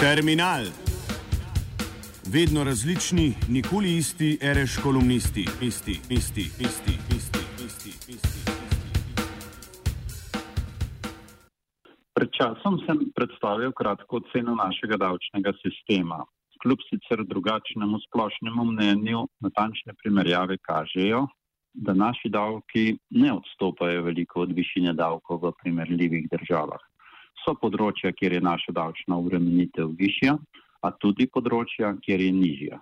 Terminal. Vedno različni, nikoli isti, reš kolumnisti, isti, isti, isti, isti, isti, isti. Pred časom sem predstavil kratko oceno našega davčnega sistema. Kljub sicer drugačnemu splošnemu mnenju, natančne primerjave kažejo, da naši davki ne odstopajo veliko od višine davkov v primerljivih državah. So področja, kjer je naša davčna obremenitev višja, a tudi področja, kjer je nižja.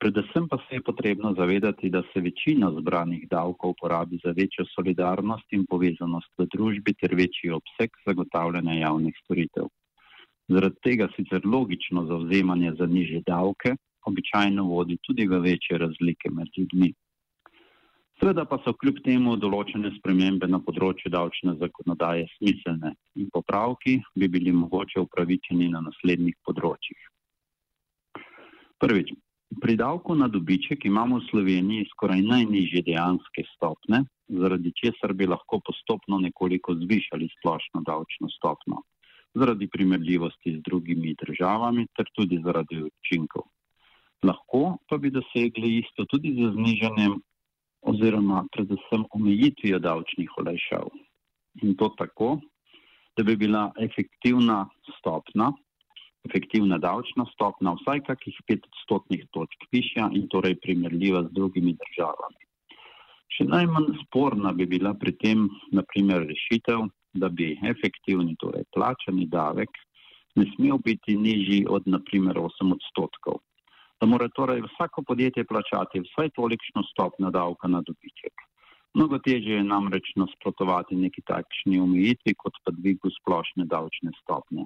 Predvsem pa se je potrebno zavedati, da se večina zbranih davkov porabi za večjo solidarnost in povezanost v družbi ter večji obseg zagotavljanja javnih storitev. Zaradi tega sicer logično zauzemanje za nižje davke običajno vodi tudi v večje razlike med ljudmi. Seveda pa so kljub temu določene spremembe na področju davčne zakonodaje smiselne in popravki bi bili mogoče upravičeni na naslednjih področjih. Prvič, pri davku na dobiček imamo v Sloveniji skoraj najnižje dejanske stopne, zaradi česar bi lahko postopno nekoliko zvišali splošno davčno stopno, zaradi primerljivosti z drugimi državami ter tudi zaradi učinkov. Lahko pa bi dosegli isto tudi z znižanjem oziroma predvsem omejitvijo davčnih olajšav. In to tako, da bi bila efektivna stopna, efektivna davčna stopna vsaj kakih pet odstotnih točk višja in torej primerljiva z drugimi državami. Še najmanj sporna bi bila pri tem, naprimer, rešitev, da bi efektivni, torej plačani davek, ne smel biti nižji od, naprimer, 8 odstotkov da mora torej vsako podjetje plačati vsaj tolikšno stopno davka na dobiček. Mnogo teže je namreč nasprotovati neki takšni omejitvi, kot pa dvigu splošne davčne stopnje.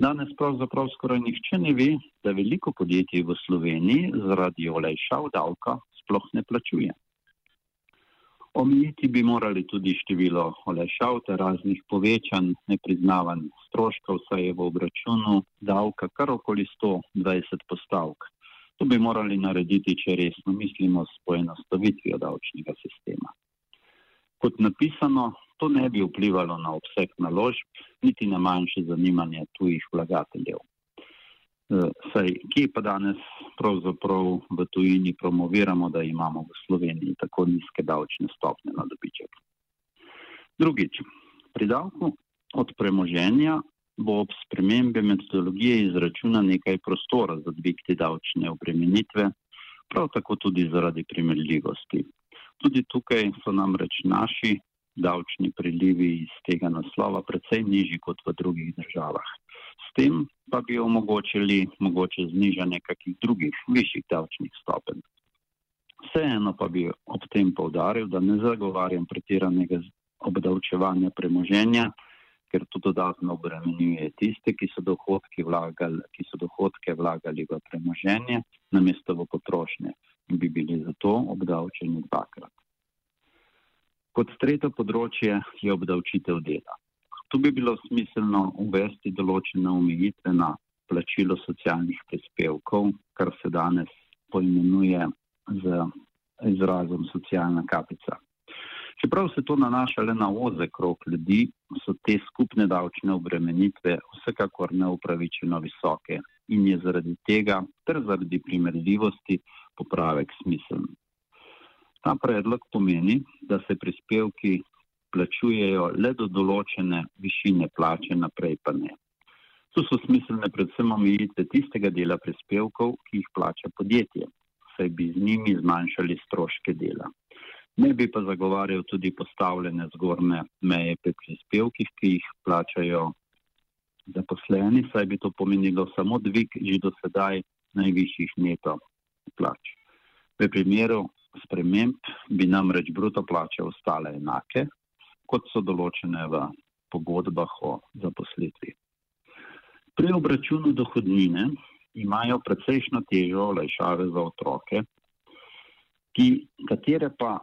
Danes pravzaprav skoraj nihče ne ve, da veliko podjetij v Sloveniji zaradi olajšav davka sploh ne plačuje. Omejiti bi morali tudi število olajšav ter raznih povečanj nepriznavanj stroškov, saj je v obračunu davka kar okoli 120 postavk. To bi morali narediti, če resno mislimo s poenostavitvijo davčnega sistema. Kot napisano, to ne bi vplivalo na obseg naložb, niti na manjše zanimanje tujih vlagateljev. E, saj, kje pa danes pravzaprav v tujini promoviramo, da imamo v Sloveniji tako nizke davčne stopne na dobiček? Drugič, pri davku od premoženja bo ob spremembi metodologije izračuna nekaj prostora za dvig te davčne obremenitve, prav tako tudi zaradi primerljivosti. Tudi tukaj so namreč naši davčni prilivi iz tega naslova precej nižji kot v drugih državah. S tem pa bi omogočili mogoče znižanje kakih drugih višjih davčnih stopenj. Vseeno pa bi ob tem povdaril, da ne zagovarjam pretiranega obdavčevanja premoženja, ker to dodatno obremenjuje tiste, ki so, vlagali, ki so dohodke vlagali v premoženje, namesto v potrošnje in bi bili zato obdavčeni dvakrat. Kot tretje področje je obdavčitev dela. Tu bi bilo smiselno uvesti določene omejitve na plačilo socialnih prispevkov, kar se danes poimenuje z izrazom socialna kapica. Čeprav se to nanaša le na ozek krok ljudi, so te skupne davčne obremenitve vsekakor neupravičeno visoke in je zaradi tega ter zaradi primerljivosti popravek smiseln. Ta predlog pomeni, da se prispevki plačujejo le do določene višine plače, naprej pa ne. Tu so smiselne predvsem omejitve tistega dela prispevkov, ki jih plača podjetje, saj bi z njimi zmanjšali stroške dela. Ne bi pa zagovarjal tudi postavljene zgornje meje pri prispevkih, ki jih plačajo zaposleni, saj bi to pomenilo samo dvig že do sedaj najvišjih neto plač. V primeru sprememb bi namreč bruto plače ostale enake, kot so določene v pogodbah o zaposlitvi. Pri obračunu dohodnine imajo precejšno težo olajšave za otroke, ki, katere pa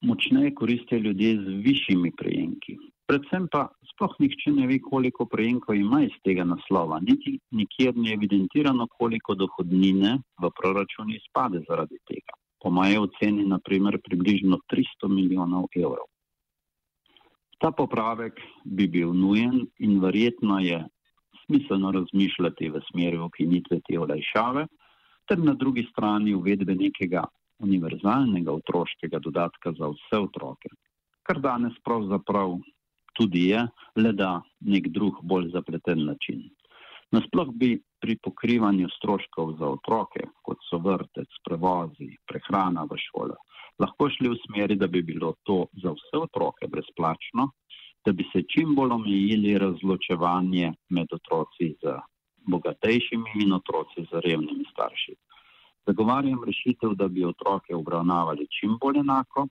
močneje koristijo ljudje z višjimi prejemki. Predvsem pa sploh nihče ne ve, koliko prejemkov ima iz tega naslova, niti nikjer ni evidentirano, koliko dohodnine v proračunu izpade zaradi tega. Po moje oceni, naprimer, približno 300 milijonov evrov. Ta popravek bi bil nujen in verjetno je smiselno razmišljati v smeri ukinitve te olajšave, ter na drugi strani uvedbe nekega univerzalnega otroškega dodatka za vse otroke, kar danes pravzaprav tudi je, le da nek drug bolj zapleten način. Nasploh bi pri pokrivanju stroškov za otroke, kot so vrtec, prevozi, prehrana v šole, lahko šli v smeri, da bi bilo to za vse otroke brezplačno, da bi se čim bolj omejili razločevanje med otroci z bogatejšimi in otroci z revnimi starši. Zagovarjam rešitev, da bi otroke obravnavali čim bolj enako,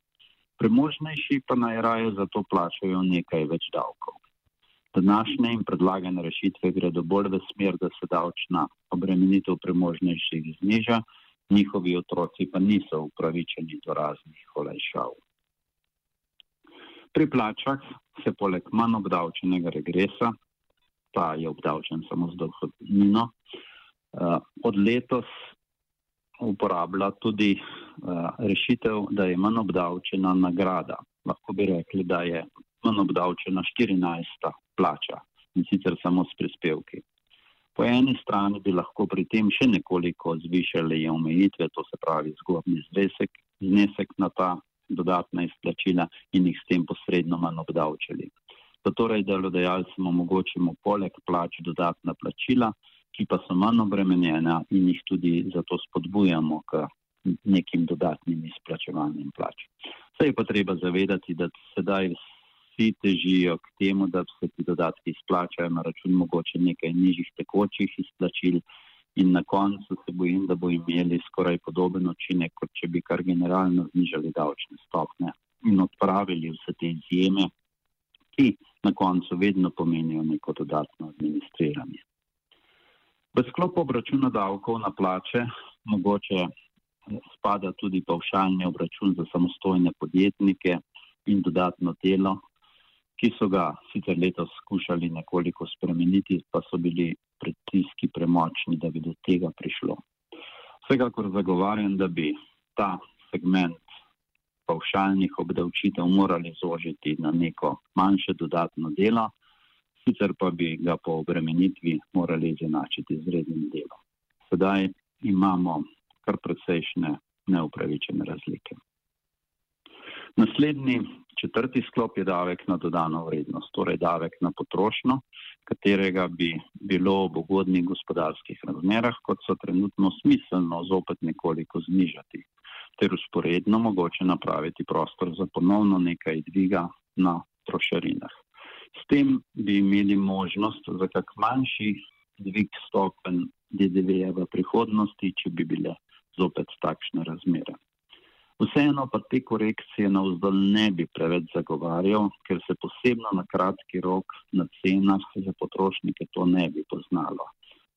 premožnejši pa naj raje za to plačajo nekaj več davkov. Današnje in predlagane rešitve gredo bolj v smer, da se davčna obremenitev premožnejših zniža, njihovi otroci pa niso upravičeni do raznih olajšav. Pri plačah se poleg manj obdavčenega regresa, ta je obdavčen samo z dohodnino, eh, od letos uporablja tudi eh, rešitev, da je manj obdavčena nagrada. Lahko bi rekli, da je manj obdavčena 14. plača in sicer samo s prispevki. Po eni strani bi lahko pri tem še nekoliko zvišali omejitve, to se pravi zgornji znesek na ta dodatna izplačila in jih s tem posredno manj obdavčili. Torej, delodajalcem omogočimo poleg plač dodatna plačila, ki pa so manj obremenjena in jih tudi zato spodbujamo k nekim dodatnim izplačevanjem plač. Vse je pa treba zavedati, da sedaj vsi težijo k temu, da se ti dodatki izplačajo na račun mogoče nekaj nižjih tekočih izplačil, in na koncu se bojim, da bo imeli skoraj podoben učinek, kot če bi kar generalno znižali davčne stopne in odpravili vse te izjeme, ki na koncu vedno pomenijo neko dodatno administriranje. V sklopu obračuna davkov na plače mogoče spada tudi pavšalni obračun za samostojne podjetnike in dodatno delo, ki so ga sicer letos skušali nekoliko spremeniti, pa so bili pritiski premočni, da bi do tega prišlo. Vsekakor zagovarjam, da bi ta segment pavšalnih obdavčitev morali zožiti na neko manjše dodatno delo, sicer pa bi ga po obremenitvi morali izenačiti z rednim delom. Sedaj imamo kar precejšnje neupravičene razlike. Naslednji četrti sklop je davek na dodano vrednost, torej davek na potrošnjo, katerega bi bilo v ugodnih gospodarskih razmerah, kot so trenutno smiselno zopet nekoliko znižati, ter usporedno mogoče napraviti prostor za ponovno nekaj dviga na trošarinah. S tem bi imeli možnost za kak manjši dvig stopen DDV-ja v prihodnosti, če bi bile zopet takšne razmere. Vseeno pa te korekcije na vzdolj ne bi preveč zagovarjal, ker se posebno na kratki rok na cenah za potrošnike to ne bi poznalo,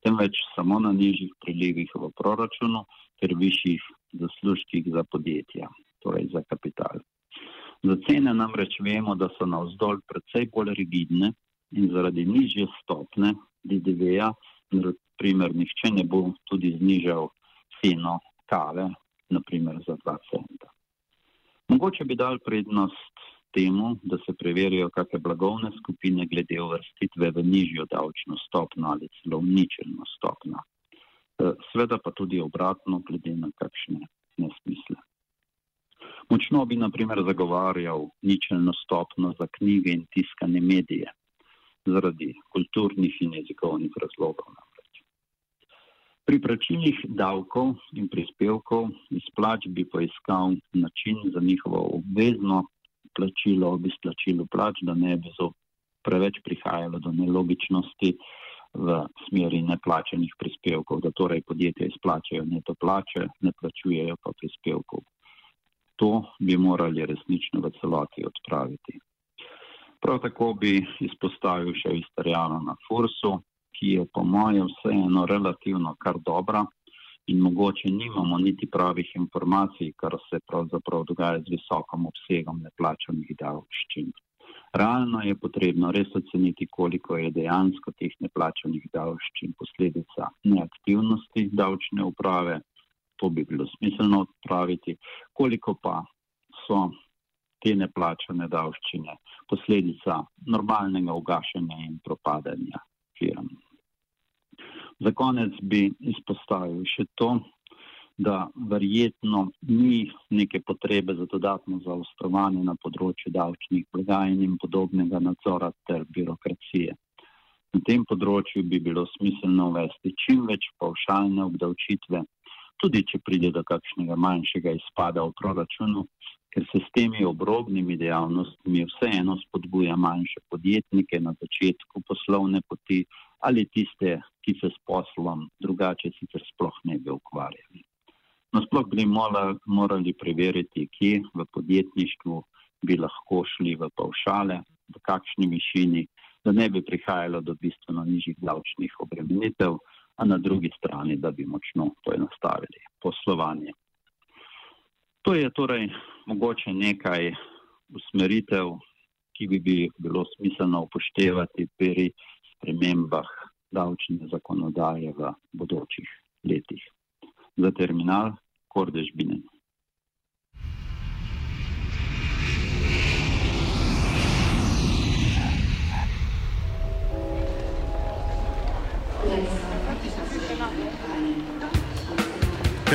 temveč samo na nižjih prilivih v proračunu ter višjih zaslužkih za podjetja, torej za kapital. Za cene namreč vemo, da so na vzdolj precej bolj rigidne in zaradi nižje stopne DDV-ja, naprimer, nihče ne bo tudi znižal ceno kave naprimer za 2 centa. Mogoče bi dal prednost temu, da se preverijo kakšne blagovne skupine glede uvrstitve v nižjo davčno stopno ali celo ničelno stopno. E, Sveda pa tudi obratno glede na kakšne nesmisle. Močno bi naprimer zagovarjal ničelno stopno za knjige in tiskane medije zaradi kulturnih in jezikovnih razlogov. Pri plačilih davkov in prispevkov iz plač bi poiskal način za njihovo obvezno plačilo ob izplačilu plač, da ne bi preveč prihajalo do nelogičnosti v smeri neplačenih prispevkov, da torej podjetja izplačajo neto plače, ne plačujejo pa prispevkov. To bi morali resnično v celoti odpraviti. Prav tako bi izpostavil še istarijano na Fursu, ki je po mojem vseeno relativno kar dobra in mogoče nimamo niti pravih informacij, kar se pravzaprav dogaja z visokom obsegom neplačanih davščin. Realno je potrebno res oceniti, koliko je dejansko teh neplačanih davščin posledica neaktivnosti davčne uprave, to bi bilo smiselno odpraviti, koliko pa so te neplačane davščine posledica normalnega ugašanja in propadanja firm. Za konec bi izpostavil še to, da verjetno ni neke potrebe za dodatno zaostrovanje na področju davčnih blagajn in podobnega nadzora ter birokracije. Na tem področju bi bilo smiselno uvesti čim več pavšalne obdavčitve, tudi če pride do kakšnega manjšega izpada v proračunu, ker se s temi obrobnimi dejavnostmi vseeno spodbuja manjše podjetnike na začetku poslovne poti ali tiste, ki se s poslom drugače sicer sploh ne bi ukvarjali. Nasploh bi morali preveriti, kje v podjetništvu bi lahko šli v pavšale, v kakšni višini, da ne bi prihajalo do bistveno nižjih davčnih obremenitev, a na drugi strani, da bi močno poenostavili poslovanje. To je torej mogoče nekaj usmeritev, ki bi, bi bilo smiselno upoštevati pri spremembah davčne zakonodaje v bodočih letih za terminal Kordež Binen.